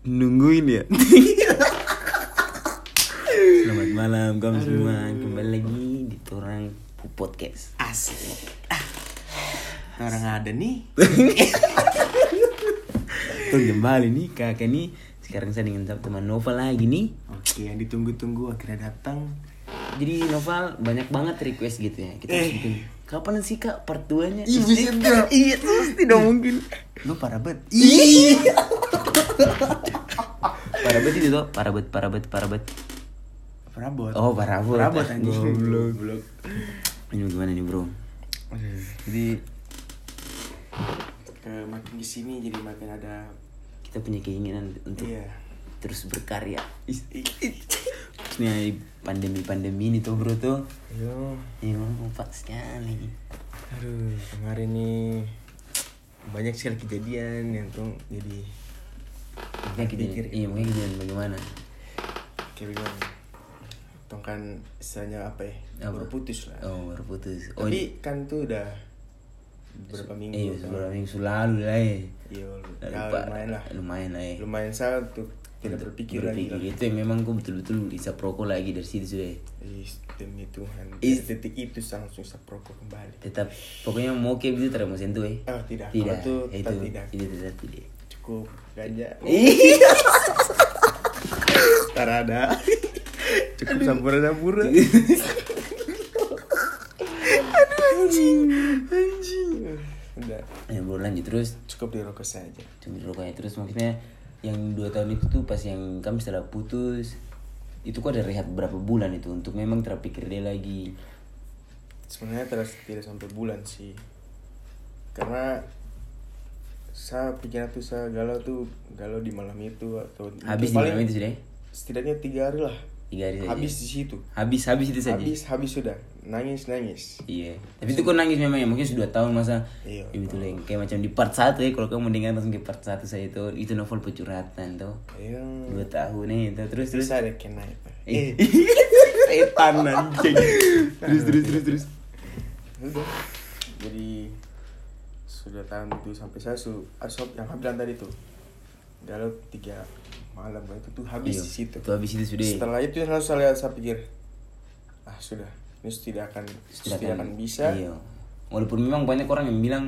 nungguin ya. Selamat malam kamu semua kembali lagi di Torang Podcast. Asik. Ah. Orang ada nih. Tuh kembali nih kakak nih sekarang saya dengan teman Nova lagi nih. Oke, yang ditunggu-tunggu akhirnya datang. Jadi Noval banyak banget request gitu ya. Kita harus Eh. bikin. Kapan sih kak part 2 nya? Iya terus tidak mungkin. Lu parah banget. Parah banget itu tuh, banget, parah banget. Parabot. Oh parah banget. Parabot anjing. Goblok. Goblok. Ini gimana nih bro? Jadi Ke makin di sini jadi makin ada kita punya keinginan untuk iya. terus berkarya. Ini pandemi-pandemi ini tuh bro tuh. Yo. Memang pas sekali. Aduh, kemarin nih banyak sekali kejadian yang tuh jadi Makanya Pikir. iya makanya kita bagaimana? kayak gimana? Tong kan istilahnya apa ya? Apa? Baru putus lah. Oh baru putus. Oh, Tapi kan tuh udah beberapa minggu. iya kan. beberapa minggu lalu lah ya. Iya, ya, lupa. lumayan lah. Lumayan lah ya. Lumayan saya untuk tidak berpikir, lagi Berpikir lah. itu yang memang gue betul-betul bisa proko lagi dari situ sudah. ya. Ih, demi Tuhan. Is- detik itu langsung saya proko kembali. Tetap pokoknya mau kayak gitu terus mau sentuh ya. Oh, tidak. Tidak. Itu itu tetap tidak. Itu tetap tidak. Cukup ganja. Iya. Tarada. Cukup sampura-sampura. anjing. Anjing. Udah. Ya bro lanjut terus Cukup di rokok saja. cuma rokoknya terus maksudnya yang dua tahun itu tuh pas yang kami setelah putus itu kok ada rehat berapa bulan itu untuk memang terpikir dia lagi Sebenarnya terus tidak sampai bulan sih. Karena saya pikiran tuh saya galau tuh galau di malam itu atau habis di malam itu sudah ya? setidaknya tiga hari lah. Tiga hari saja. Habis di situ. Habis habis itu saja? Habis habis sudah. Nangis nangis. Iya. Tapi itu kok nangis memang ya? Mungkin sudah tahun masa Iya. ya betul ya kayak macam di part satu ya kalau kamu mendengar langsung ke part satu saya itu itu novel pecurhatan tuh. Yang dua tahun nih itu. Terus terus? Ada kena ya Pak. Eh. setan anjing. Terus terus terus terus. Jadi sudah tahun itu sampai saya su asop yang bilang tadi tuh. Galau tiga malam itu tuh habis Iya, di situ. itu habis itu sudah setelah itu langsung saya lihat saya pikir ah sudah ini tidak akan tidak, akan bisa. Iya. Walaupun memang banyak orang yang bilang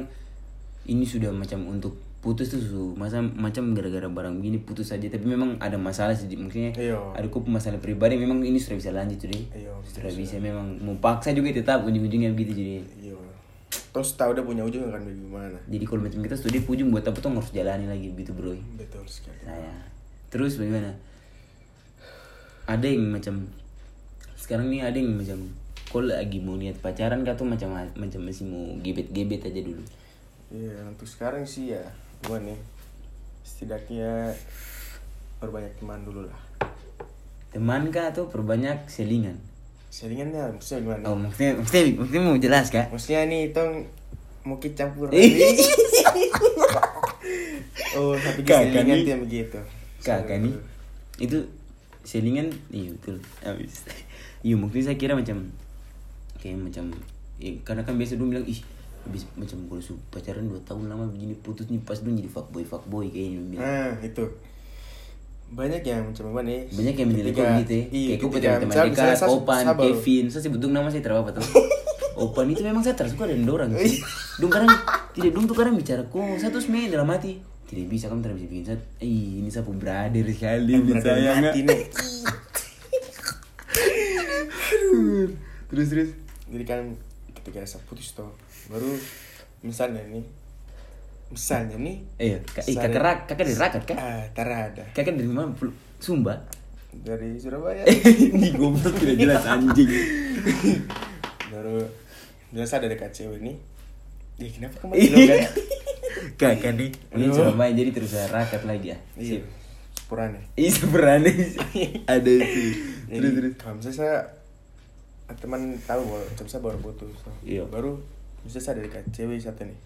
ini sudah macam untuk putus tuh su- masa macam gara-gara barang begini putus saja. Tapi memang ada masalah sih maksudnya Iya. ada kok masalah pribadi memang ini sudah bisa lanjut jadi Iya, sudah bisa. memang. Mau paksa juga tetap ujung-ujungnya begitu jadi terus tahu udah punya ujung akan bagaimana jadi kalau macam kita studi ujung buat apa tuh harus jalani lagi begitu bro. Betul sekali. Saya terus bagaimana? Ada yang macam sekarang nih ada yang macam kau lagi mau niat pacaran kah tuh macam macam masih mau gebet-gebet aja dulu? Iya, untuk sekarang sih ya, gua nih setidaknya perbanyak teman dulu lah. teman kah atau perbanyak selingan Selingannya maksudnya gimana? oh maksudnya maksudnya, maksudnya mau jelas kah Maksudnya nih tong mau campur. Oh, tapi Kakak selingan nih. tuh yang begitu. kakak nih itu selingan iya betul habis iya mungkin saya kira macam kayak macam eh, karena kan biasa dulu bilang ih habis macam kalau pacaran dua tahun lama begini putus nih pas dulu jadi fuckboy fuckboy kayaknya bilang. Nah, itu. Banyak yang macam apa nih? banyak yang kok gitu ya. Iya, kayak ketika- saya- Opan saya Kevin. Saya sebut nama saya terapa tuh? Opan itu memang saya tersuka dengan dorang sih. Dong kadang tidak dong tuh kadang bicara kok saya tuh sebenarnya dalam hati. Tidak bisa kamu tidak bisa bikin saya. Ih ini saya brother sekali sayang mati nih. terus terus. Jadi kan ketika saya putus toh, baru misalnya nih, misalnya nih, iya eh, kakak rak kakak dari rakat kah? Ah, tarada kakak dari mana? Sumba? Dari Surabaya. ini goblok tidak jelas anjing. Baru biasa ada dekat cewek nih ya kenapa bilang kan kakak nih ini. Surabaya jadi terus rakat lagi ya? Iya sepurane. Ih sebenarnya ada itu. jadi Terus terus. kalau misalnya saya teman tahu bahwa saya baru putus. Toh. Iya. baru bisa saya dekat cewek satu nih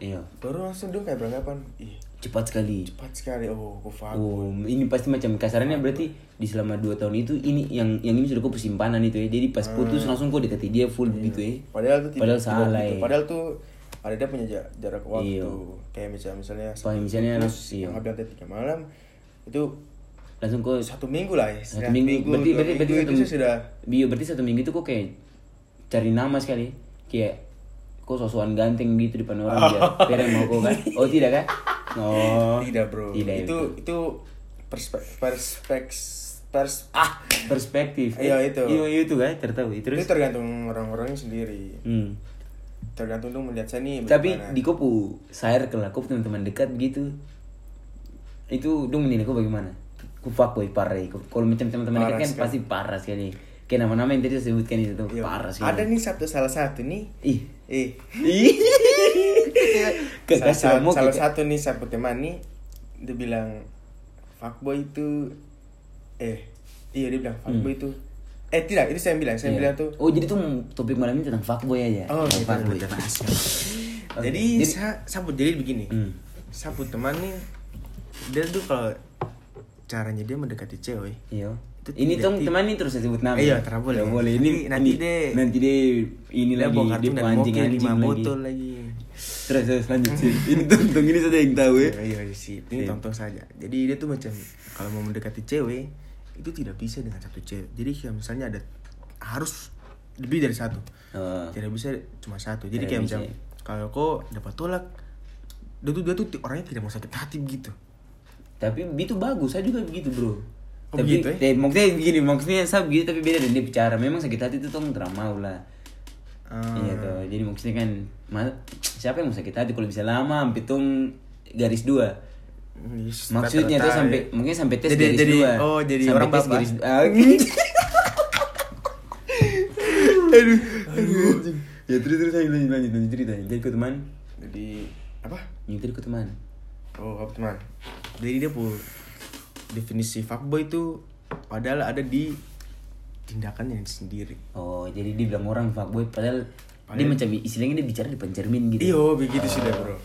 Iya. baru langsung dong kayak beranggapan ih Cepat sekali. cepat sekali oh kok Oh, fago ini pasti macam kasarannya berarti di selama dua tahun itu ini yang yang ini sudah kau simpanan itu ya. Jadi pas putus langsung kau dekati dia full gitu ya. padahal tuh Padahal tidak salah, gitu. ya. padahal tuh ada dia punya ja- jarak waktu Iya. kayak misalnya misalnya Pas misalnya putus, iya. yang tadi tiga malam itu langsung kok satu minggu lah ya satu Setengah minggu, berarti berarti berarti minggu satu itu sudah Bio berarti satu minggu itu kok kayak cari nama sekali kayak kok sosokan ganteng gitu di depan orang dia Pere mau kok kan. Oh tidak kan? Oh. Tidak bro. Tidak itu itu perspek perspek pers ah perspektif. Iya, itu. iya itu kan tertahu itu terus? Tergantung orang-orangnya sendiri. Hmm. tergantung tuh melihat saya nih tapi bagaimana. di kopu saya ke lah kopu teman-teman dekat gitu. Itu dong menilai kok bagaimana? Ku fuckboy parah. Kalau macam teman-teman dekat kan sekali. pasti parah sekali. Kayak nama-nama yang tadi saya sebutkan itu tuh Iya. parah sekali. Ada nih satu salah satu nih. Ih. eh ih salah, salah, kakak- satu nih satu teman nih dia bilang fuckboy itu eh iya dia bilang fuckboy itu eh tidak itu saya yang bilang saya Hmm. Iya. bilang tuh Oh jadi tuh topik malam ini tentang fuckboy aja. oh Tentang gitu fuckboy. Oke, jadi, jadi- saya sabut jadi begini Hmm. sabut teman nih dia tuh kalau caranya dia mendekati cewek Iya. Itu Ini tuh teman ini terus saya sebut nama. Iya, tidak boleh. Tidak boleh. Ini Nanti- ini- deh- nanti deh ini lagi dia anjing lima lagi. botol lagi Terus terus lanjut sih. ini tentang ini saja yang tahu ya. Iya, iya sih. Ini Iya. tonton saja. Jadi dia tuh macam kalau mau mendekati cewek itu tidak bisa dengan satu cewek. Jadi kayak misalnya ada harus lebih dari satu. Oh. Tidak bisa cuma satu. Jadi kayak bisa. macam kalau kau dapat tolak dia tuh dia tuh orangnya tidak mau sakit hati begitu. Tapi itu bagus, saya juga begitu bro. Oh, tapi begitu, ya? eh, maksudnya begini, maksudnya saya begitu tapi beda dengan dia bicara. Memang sakit hati itu tuh nggak mau lah. Ah. Iya tuh. Jadi maksudnya kan ma- siapa yang mau sakit hati kalau bisa lama sampai tung garis dua. Yes, Maksudnya tuh sampai ya. mungkin sampai tes Jadi- garis jadi- dua. oh, jadi Sampai orang tes bapak. garis ah, aduh, aduh. ya terus terus ayo lanjut lanjut lanjut cerita. Jadi ke teman, Jadi apa? tadi ke teman. Oh, apa teman? Jadi dia pu definisi fuckboy itu padahal ada di tindakannya sendiri. Oh, jadi dia bilang orang fuckboy padahal, dia Padahal- macam istilahnya dia bicara di pencermin gitu. Iyo, begitu sudah, Bro.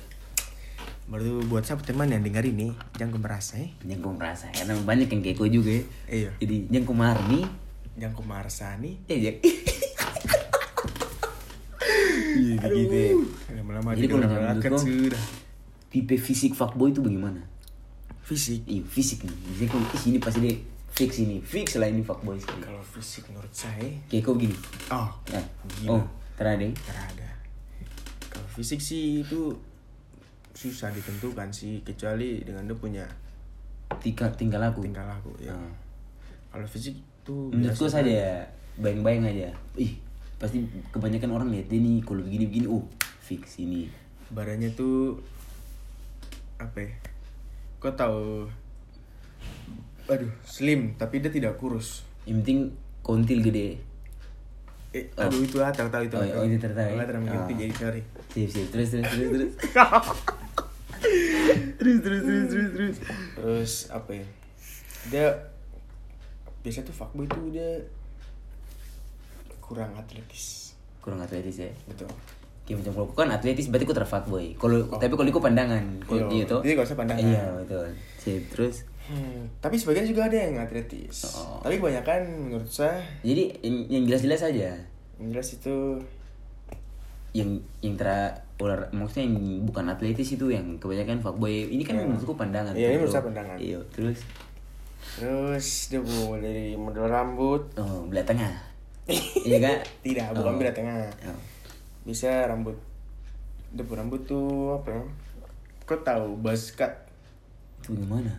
Baru buat siapa teman yang dengar ini, jangan merasa ya. Yang kau merasa karena banyak yang kayak kau juga ya. Iya. Jadi yang kemarin nih, Jangan kau merasa nih. ya ya. Iya begitu ya. Lama-lama Jadi kalau menurut kau- sudah. Tipe fisik fuckboy itu bagaimana? Fisik. Iya fisik nih. Jadi ih, ini pasti dia fix ini, fix lah ini fuckboy sekali. Kalau fisik menurut saya, Kayak kau gini. oh, Nah. Gila. Oh, terada. ada. Kalau fisik sih itu susah ditentukan sih, kecuali dengan dia punya Tinggal tinggal aku. tingkah laku ya. Ah. Kalau fisik tuh Menurutku saja bayang-bayang aja. Ih, pasti kebanyakan orang lihat dia nih kalau begini-begini, oh fix ini. badannya tuh apa ya? Kau tahu aduh slim tapi dia tidak kurus Yang penting kontil gede. eh aduh itu ah tahu tahu itu Oh, oh, itu tertahu ya? Terlalu mengerti Ah. jadi sorry Sip, sip. Terus, terus, terus, terus. terus, terus, terus, terus, terus. terus apa ya dia biasa tuh fuckboy tuh dia kurang atletis Kurang atletis ya. betul Kayak macam kalau kan atletis berarti aku terfuckboy. Kalau tapi kalau aku pandangan, kalau Iya, gitu. jadi nggak usah pandangan. Iya, betul. Sip, terus. Hmm, tapi sebagian juga ada yang atletis Oh. tapi kebanyakan menurut saya Jadi yang, yang jelas-jelas aja. yang jelas itu yang yang tra olah maksudnya yang bukan atletis itu yang kebanyakan fuckboy ini kan Iya. menurutku pandangan Iya, ini tuh, menurut saya pandangan. iya terus terus dia mulai dari model rambut oh belah tengah iya kak tidak bukan Oh. belah tengah oh. Bisa rambut punya rambut tuh apa ya? Kau tahu buzz cut itu gimana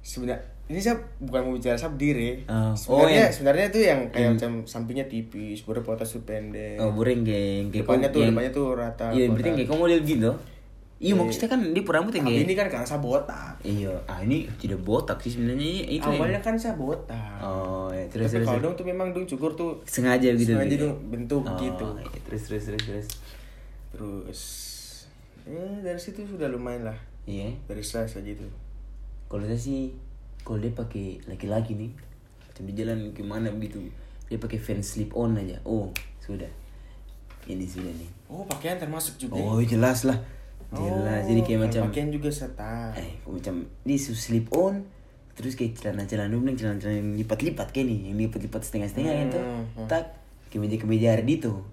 sebenarnya ini saya bukan mau bicara sabdire Oh. Oh, sebenarnya yang- sebenarnya tuh yang kayak macam sampingnya tipis baru potas tuh pendek. Oh kayak kayak depannya tuh yang- depannya tuh rata iya berarti kayak kamu model gitu iya maksudnya kan dia rambut yang tapi ini kan karena saya botak iya ah ini tidak botak sih sebenarnya itu yang- awalnya kan saya botak oh ya terus tapi terus kalau dong tuh memang dong cukur tuh sengaja gitu sengaja gitu. dong bentuk oh, gitu. iya. terus terus terus terus. Terus eh dari situ sudah lumayan lah. Iya. Dari saya saja itu kalau saya sih kalau dia pakai laki-laki nih di jalan gimana begitu dia pakai fans slip on aja. Oh sudah. Ini sudah nih. Oh pakaian termasuk juga ya? oh jelas lah jelas jadi kayak kalau macam pakaian juga serta eh kok macam ini slip on terus kayak celana-celana dulu celana-celana yang lipat-lipat kayak nih yang lipat-lipat setengah-setengah gitu. Hmm, hmm. tak kemeja-kemeja Ardito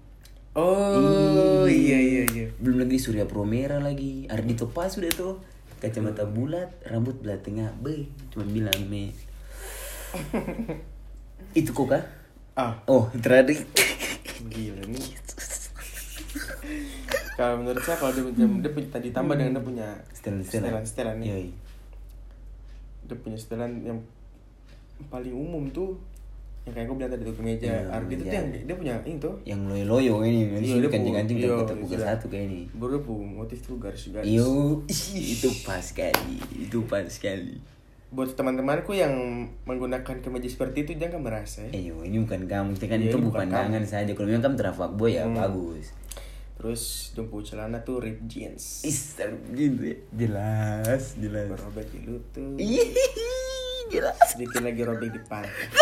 oh iya iya iya. Belum lagi Surya Promera lagi. Ardito pas sudah tuh kacamata bulat rambut belah tengah be cuma bilang me. Itu kok kah ah. Oh terakhir gila nih kalau menurut saya kalau dia, punya dia punya tadi tambah dengan dia punya setelan setelan setelan nih dia punya setelan yang paling umum tuh yang kayak gue bilang tadi tuh kemeja Iya, Ardi itu kemeja. yang dia punya ini tuh yang loyo loyo ini nanti Iya, dia kancing kancing pu- iya, pukul sudah. satu kayak ini baru punya motif tuh garis-garis Yo, itu pas sekali, itu pas sekali. buat teman-temanku yang menggunakan kemeja seperti itu jangan merasa ya. Eh, ini bukan kamu, kita kan Iya, itu ini bukan bukan pandangan saja. Kalau memang kamu terafak boy ya Hmm. bagus. Terus jumpu celana tuh rip jeans Is, gitu ya. Jelas, jelas. berobek di lutut jelas. sedikit lagi robek di pantat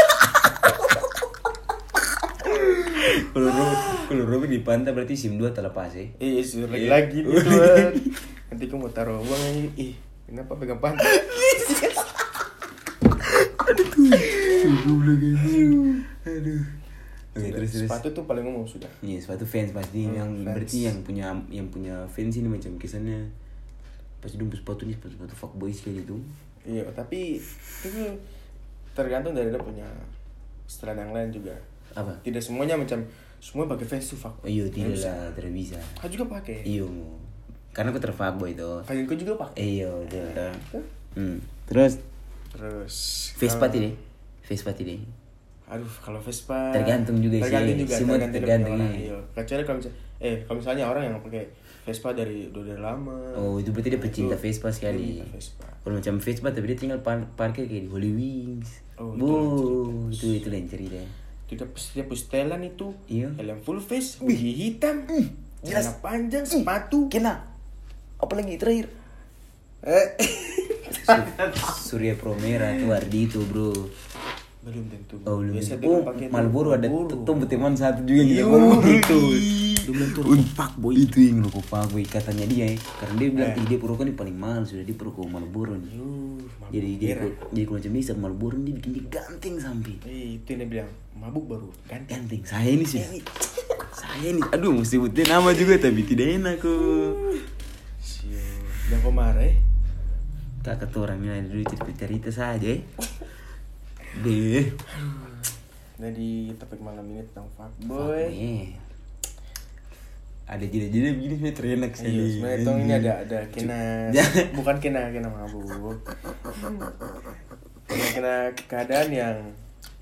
Kalau Rob, kalau di pantai berarti sim 2 terlepas ya. Iya, sudah lagi Iya. lagi nih tuan. Nanti kamu taruh uang aja. Ih, kenapa pegang pantat? Aduh. Oke, terus terus. Sepatu tuh paling umum sudah. Iya, sepatu fans pasti Hmm, yang fans. berarti yang punya yang punya fans ini macam kesannya pasti dong sepatu ini sepatu sepatu fuckboy sekali itu. Iya, tapi itu tergantung dari dia punya setelan yang lain juga. Apa? Tidak semuanya macam semua pakai fans tuh fuck. Oh, iya, tidak lah, tidak bisa. Kau juga pakai. Iya, karena aku terfuckboy itu. Kalian juga pakai. Iya, udah. Hmm. Terus Terus Vespa kalau- tidak? Vespa tidak? Aduh, kalau Vespa Tergantung juga sih. tergantung juga, Semua tergantung, dia tergantung, orang. iya. Kecuali kalau misalnya eh kalau misalnya orang yang pakai Vespa dari udah dari lama. Oh, itu berarti dia pecinta Itu Vespa sekali. Kalau macam Vespa tapi dia tinggal par parkir kayak di Holy Wings. Oh, itu Bu, lain itu itu lain cerita. Tidak setiap setelan itu Iya. helm full face, hoodie hitam, jelas. celana panjang, sepatu. Kena. Apalagi terakhir. Eh. Surya Promera tuh Ardi itu, Bro. Belum tentu. Oh, belum. Biasa dia Oh, pakai tuh Marlboro ada tuh teman satu juga yang Iya, kita ngomong itu. Dia bilang tuh rokok fuckboy. Itu yang rokok fuckboy katanya dia ya. Karena dia bilang Eh. "Ih, dia perokok ini paling mahal sudah dia perokok Marlboro nih. Jadi merah. jadi kalau macam bisa Marlboro dia bikin dia ganteng sampai. Eh, itu yang dia bilang mabuk baru ganti. Ganteng. Saya ini sih. Saya ini aduh mesti sebutin nama juga tapi tidak enak kok. Kau marah eh? Kakak tuh orangnya ada dulu cerita-cerita saja Deh. Jadi topik malam ini tentang fuckboy. Fuckboy. Ada jeda-jeda begini sebenarnya terenak sih. Iya, sebenarnya tong ini ada ada kena Jangan. bukan kena kena mabuk. Kena kena keadaan yang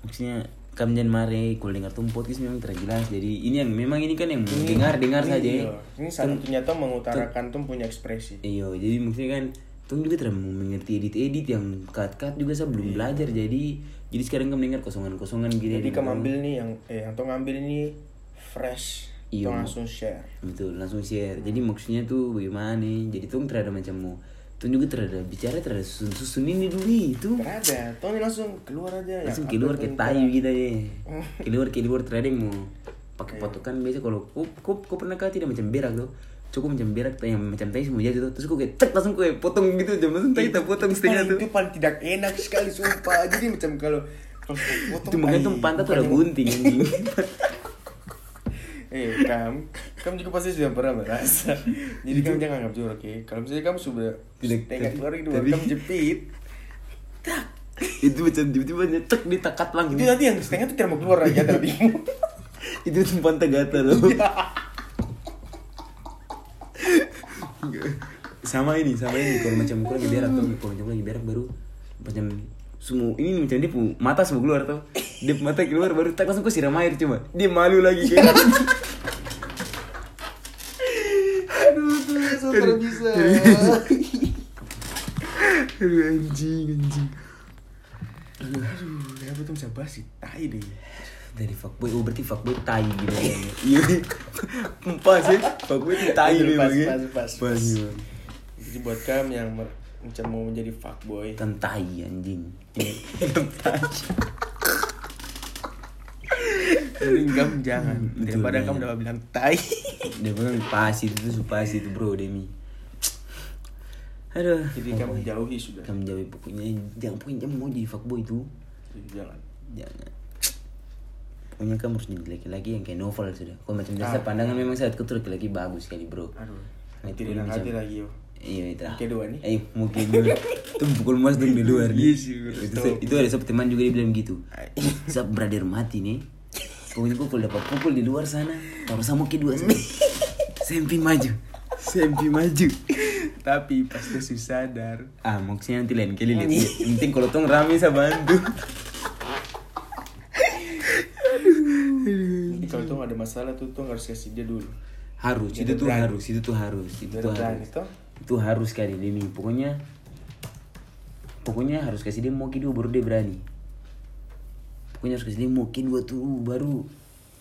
Maksudnya kamu jangan mari kalau dengar tuh podcast memang terjelas jadi ini yang memang ini kan yang dengar dengar saja Iya. Ini satunya tuh mengutarakan tuh punya ekspresi. Iya, jadi maksudnya kan Tung juga tidak mau mengerti edit-edit yang cut-cut juga saya belum belajar jadi jadi sekarang kamu dengar kosongan-kosongan gitu Jadi kamu ambil nih yang eh yang tuh ngambil ini fresh. Iya. Langsung share. betul langsung share jadi maksudnya tuh bagaimana nih jadi tuh terhadap macam mau tuh juga terhadap bicara terhadap susun susun ini dulu itu Berada, tuh ini langsung keluar aja ya. langsung keluar ke tayu gitu aja keluar keluar trading mau pakai Iya. patokan biasa kalau kau kau kau pernah kah tidak macam berak tuh cukup macam berak tuh yang macam tai semua jatuh. Tuh terus kau kayak tek langsung kayak potong gitu jam langsung tai tak potong setengah tuh. Itu paling tidak enak sekali sumpah. Jadi macam kalau potong itu makanya tuh pantat tuh ada gunting anjing. Eh, kamu, kamu juga pasti sudah pernah merasa. Jadi kamu jangan anggap jorok ya. Kalau misalnya kamu sudah Tidak, tapi- keluar tapi- kamu jepit, itu macam tiba-tiba nyetek di takat lang itu nanti yang setengah itu tidak mau keluar aja dari itu tuh pantat gatal loh sama ini sama ini kalau macam aku lagi berak tuh kalau macam lagi berak baru macam semua ini macam dia pu mata semua keluar tuh dia mata keluar baru tak langsung aku siram air cuma dia malu lagi kayak Aduh, tuh, tidak bisa. aduh anjing anjing Aduh, kenapa tuh bisa basi? Tai deh. Dari fuckboy oh berarti fuckboy tai gitu kayaknya. iya pas ya fuckboy itu tai ya. pas, pas, pas. pas memang. Jadi buat kamu yang macam mau menjadi fuckboy, kan tai anjing Kan tai mending kamu jangan. Daripada kamu udah bilang tai. dia bilang pas itu tuh pas itu bro demi aduh Jadi kamu jauhi sudah. kamu jauhi pokoknya jangan pokoknya mau jadi fuckboy itu Jadi jangan. jangan pokoknya kamu harus jadi laki-laki yang kayak novel sudah kalau macam biasa Ah. pandangan memang saat ketua laki-laki bagus sekali bro Aduh. Nah, Tidak itu macam- hati lagi yo. Iya itu. Kedua nih. Eh mungkin dulu. Itu pukul mas dong di luar nih. Iya sih, itu, itu ada satu teman juga dia bilang gitu. Sab brother mati nih. Pokoknya kalau dapat pukul di luar sana, taruh sama kedua sana. Sempi maju. Sempi maju. Tapi pas dia sudah sadar. Ah, maksudnya nanti lain kali lihat. Yang penting kalau tong rame saya bantu. Nanti kalau tuh ada masalah tuh tuh harus kasih dia dulu. Harus, Dia itu tuh berani. harus, itu tuh harus, itu Dia tuh berani, harus. toh? Itu harus kali demi. Pokoknya pokoknya harus kasih dia mau dulu baru dia berani. Pokoknya harus kasih dia mau dua tuh baru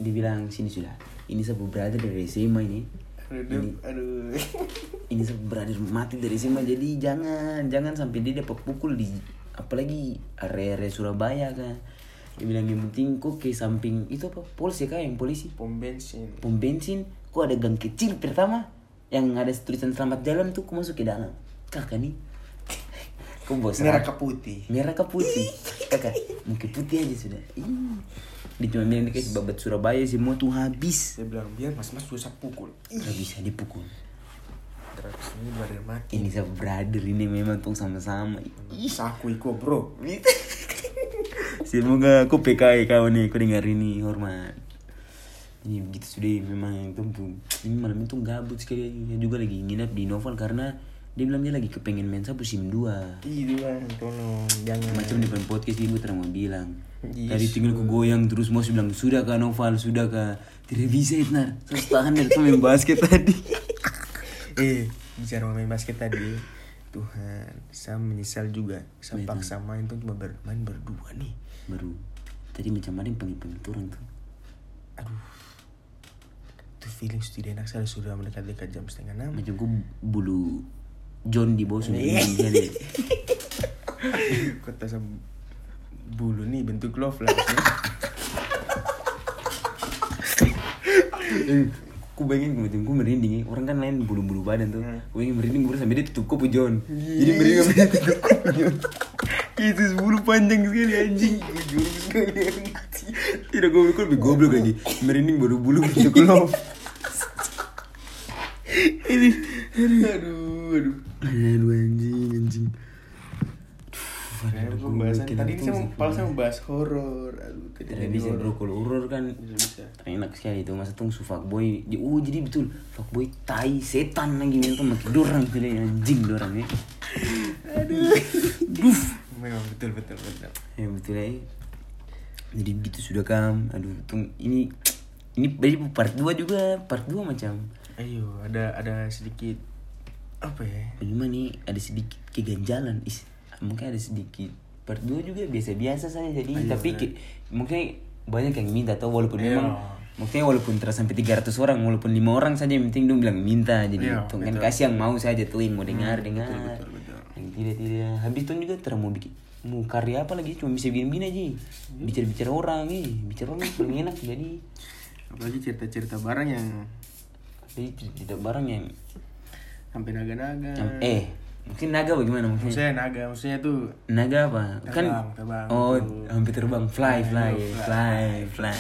dia bilang sini sudah. Ini saya brother dari SMA ini. Aduh, Ini, aduh. ini saya brother mati dari SMA jadi jangan jangan sampai dia dapat pukul di apalagi area-area Surabaya kan. Dia bilang yang penting kok ke samping itu apa polisi kah yang polisi Pom bensin. pom bensin kok ada gang kecil pertama yang ada tulisan selamat jalan tuh kok masuk ke dalam kakak nih kok bos Merah ke putih. merah ke putih kakak ke putih aja sudah Ih. dia cuma bilang dia kasih babat Surabaya semua tuh habis Dia bilang biar mas mas susah pukul. nggak bisa dipukul Terus ini brother mati. ini saya brother ini memang tuh sama-sama Ih, aku iko bro. semoga aku PKI kau nih kau dengar ini hormat ini begitu sudah memang tuh ini malam itu gabut sekali dia juga lagi nginep di Novel karena dia bilang dia lagi kepengen main sapu sim 2 Ih, bang, tolong jangan. macam di depan podcast ibu terang mau bilang Yes. tadi tinggal ku goyang terus mau bilang sudah kah Noval sudah kah tidak bisa Itnar terus tahan dari tuh main basket tadi eh, bicara main basket tadi. Tuhan, saya menyesal juga. Saya paksa main tuh cuma bermain berdua nih. Baru tadi macam ada yang panggil panggil turun tuh Aduh. Tuh feeling sudah enak saya sudah mendekat-dekat jam setengah enam. macam ku bulu John di bawah sudah Iya. meninggal ya. Kota bulu nih bentuk love lah. maksudnya. Eh, ku bayangin macam ku merinding ya. orang kan lain bulu-bulu badan tuh Hmm. ku bayangin merinding baru sampai dia tutup kupu John jadi merinding sampai dia tutup kupu John itu bulu panjang sekali anjing Jujur sekali anjing. tidak goblok lebih goblok lagi merinding baru bulu bentuk love ini aduh, aduh. aduh anjing anjing pembahasan tadi ini saya mau, padahal saya mau bahas horor. Aduh, tidak bisa horor. bro kalau horor kan Bisa bisa. enak sekali itu masa tuh su fuckboy di oh jadi betul fuckboy tai setan lagi itu makin dorang tuh dia, anjing dorang ya aduh Duh. Memang betul betul betul. ya betul ya jadi begitu sudah kam aduh tung ini ini jadi part 2 juga part 2 macam Ayo, ada ada sedikit apa ya? bagaimana nih ada sedikit keganjalan is mungkin ada sedikit part 2 juga biasa-biasa saja jadi Ayo, tapi ya. ke- mungkin banyak yang minta tau walaupun Iya. memang mungkin walaupun terus sampai 300 orang walaupun lima orang saja yang penting dong bilang minta jadi Iya, tuh kan kasih yang mau saja tuh yang mau dengar Hmm, dengar betul, betul, betul. Tidak tidak habis tuh juga terus mau bikin mau karya apa lagi cuma bisa bikin aja bicara bicara orang eh bicara orang paling enak jadi Apalagi cerita-cerita barang yang jadi tidak barang yang sampai naga-naga. yang- eh mungkin naga bagaimana mungkin Maksudnya naga, maksudnya tuh Naga apa? kan Terbang, terbang. Oh, Tuh. hampir terbang. Fly, fly, Ayo, fly, fly.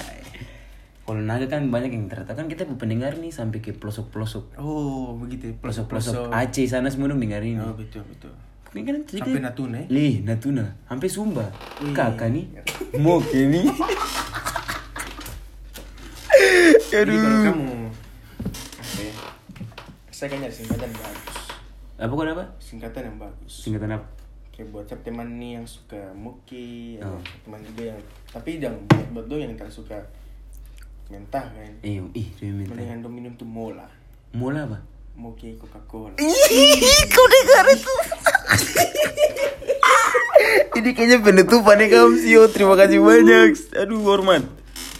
Kalau naga kan banyak yang ternyata kan kita pendengar nih sampai ke pelosok-pelosok. Oh, begitu. ya, Pelosok-pelosok Aceh sana semua dong dengar ini. Oh, betul betul. Kan tadi Sampai kan- Natuna ya? Lih, Natuna. Sampai Sumba. Wih. Kakak nih. Mau nih. Jadi kalau kamu apa ya? Saya kayaknya ada singkatan yang bagus. Apa kok apa? Singkatan yang bagus. Singkatan apa? Kayak buat siapa teman nih yang suka muki, Oh. teman juga yang tapi jangan buat buat dong yang tak suka mentah kan. Eh, ih, minta. Mendingan minum tuh mola, Mola apa? muki Coca Cola. Kau dengar itu? Ini kayaknya penutupan ya kamu Sio. Terima kasih banyak. Aduh, hormat.